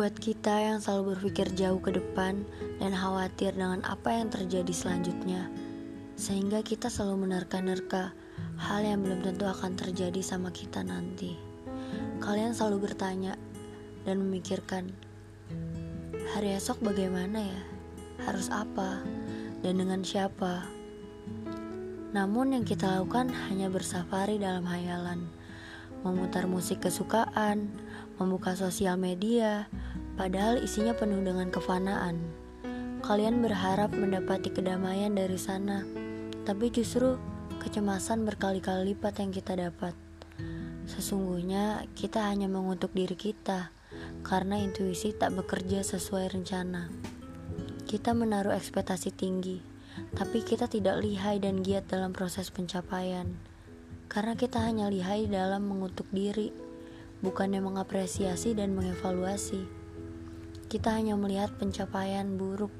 Buat kita yang selalu berpikir jauh ke depan dan khawatir dengan apa yang terjadi selanjutnya, sehingga kita selalu menerka-nerka hal yang belum tentu akan terjadi sama kita nanti. Kalian selalu bertanya dan memikirkan, hari esok bagaimana ya? Harus apa? Dan dengan siapa? Namun yang kita lakukan hanya bersafari dalam hayalan, memutar musik kesukaan, membuka sosial media, padahal isinya penuh dengan kefanaan. Kalian berharap mendapati kedamaian dari sana, tapi justru kecemasan berkali-kali lipat yang kita dapat. Sesungguhnya kita hanya mengutuk diri kita karena intuisi tak bekerja sesuai rencana. Kita menaruh ekspektasi tinggi, tapi kita tidak lihai dan giat dalam proses pencapaian. Karena kita hanya lihai dalam mengutuk diri, bukannya mengapresiasi dan mengevaluasi. Kita hanya melihat pencapaian buruk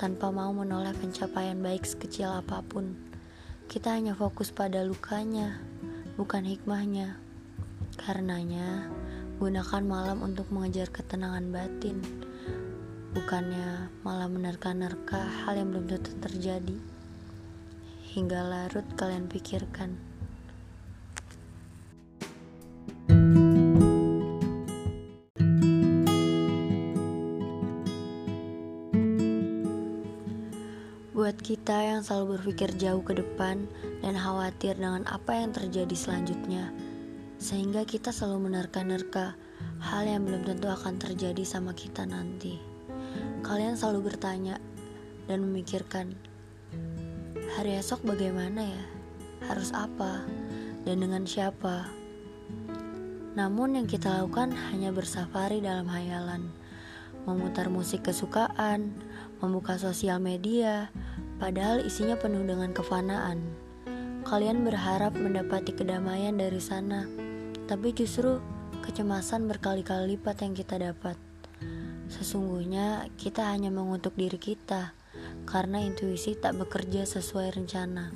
tanpa mau menoleh pencapaian baik sekecil apa pun. Kita hanya fokus pada lukanya, bukan hikmahnya. Karenanya, gunakan malam untuk mengejar ketenangan batin, bukannya malah menerka-nerka hal yang belum tentu terjadi. Hingga larut kalian pikirkan. Buat kita yang selalu berpikir jauh ke depan dan khawatir dengan apa yang terjadi selanjutnya, sehingga kita selalu menerka-nerka hal yang belum tentu akan terjadi sama kita nanti. Kalian selalu bertanya dan memikirkan, hari esok bagaimana ya? Harus apa? Dan dengan siapa? Namun yang kita lakukan hanya bersafari dalam hayalan, memutar musik kesukaan, membuka sosial media, padahal isinya penuh dengan kefanaan. Kalian berharap mendapati kedamaian dari sana, tapi justru kecemasan berkali-kali lipat yang kita dapat. Sesungguhnya kita hanya mengutuk diri kita karena intuisi tak bekerja sesuai rencana.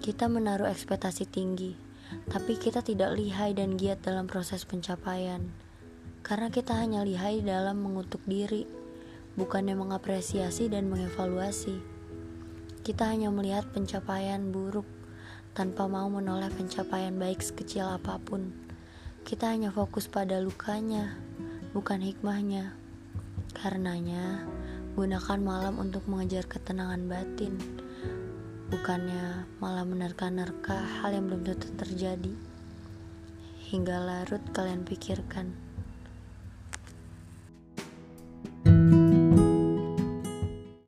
Kita menaruh ekspektasi tinggi, tapi kita tidak lihai dan giat dalam proses pencapaian. Karena kita hanya lihai dalam mengutuk diri, bukannya mengapresiasi dan mengevaluasi. Kita hanya melihat pencapaian buruk tanpa mau menoleh pencapaian baik sekecil apa pun. Kita hanya fokus pada lukanya, bukan hikmahnya. Karenanya, gunakan malam untuk mengejar ketenangan batin, bukannya malah menerka-nerka hal yang belum tentu terjadi. Hingga larut kalian pikirkan.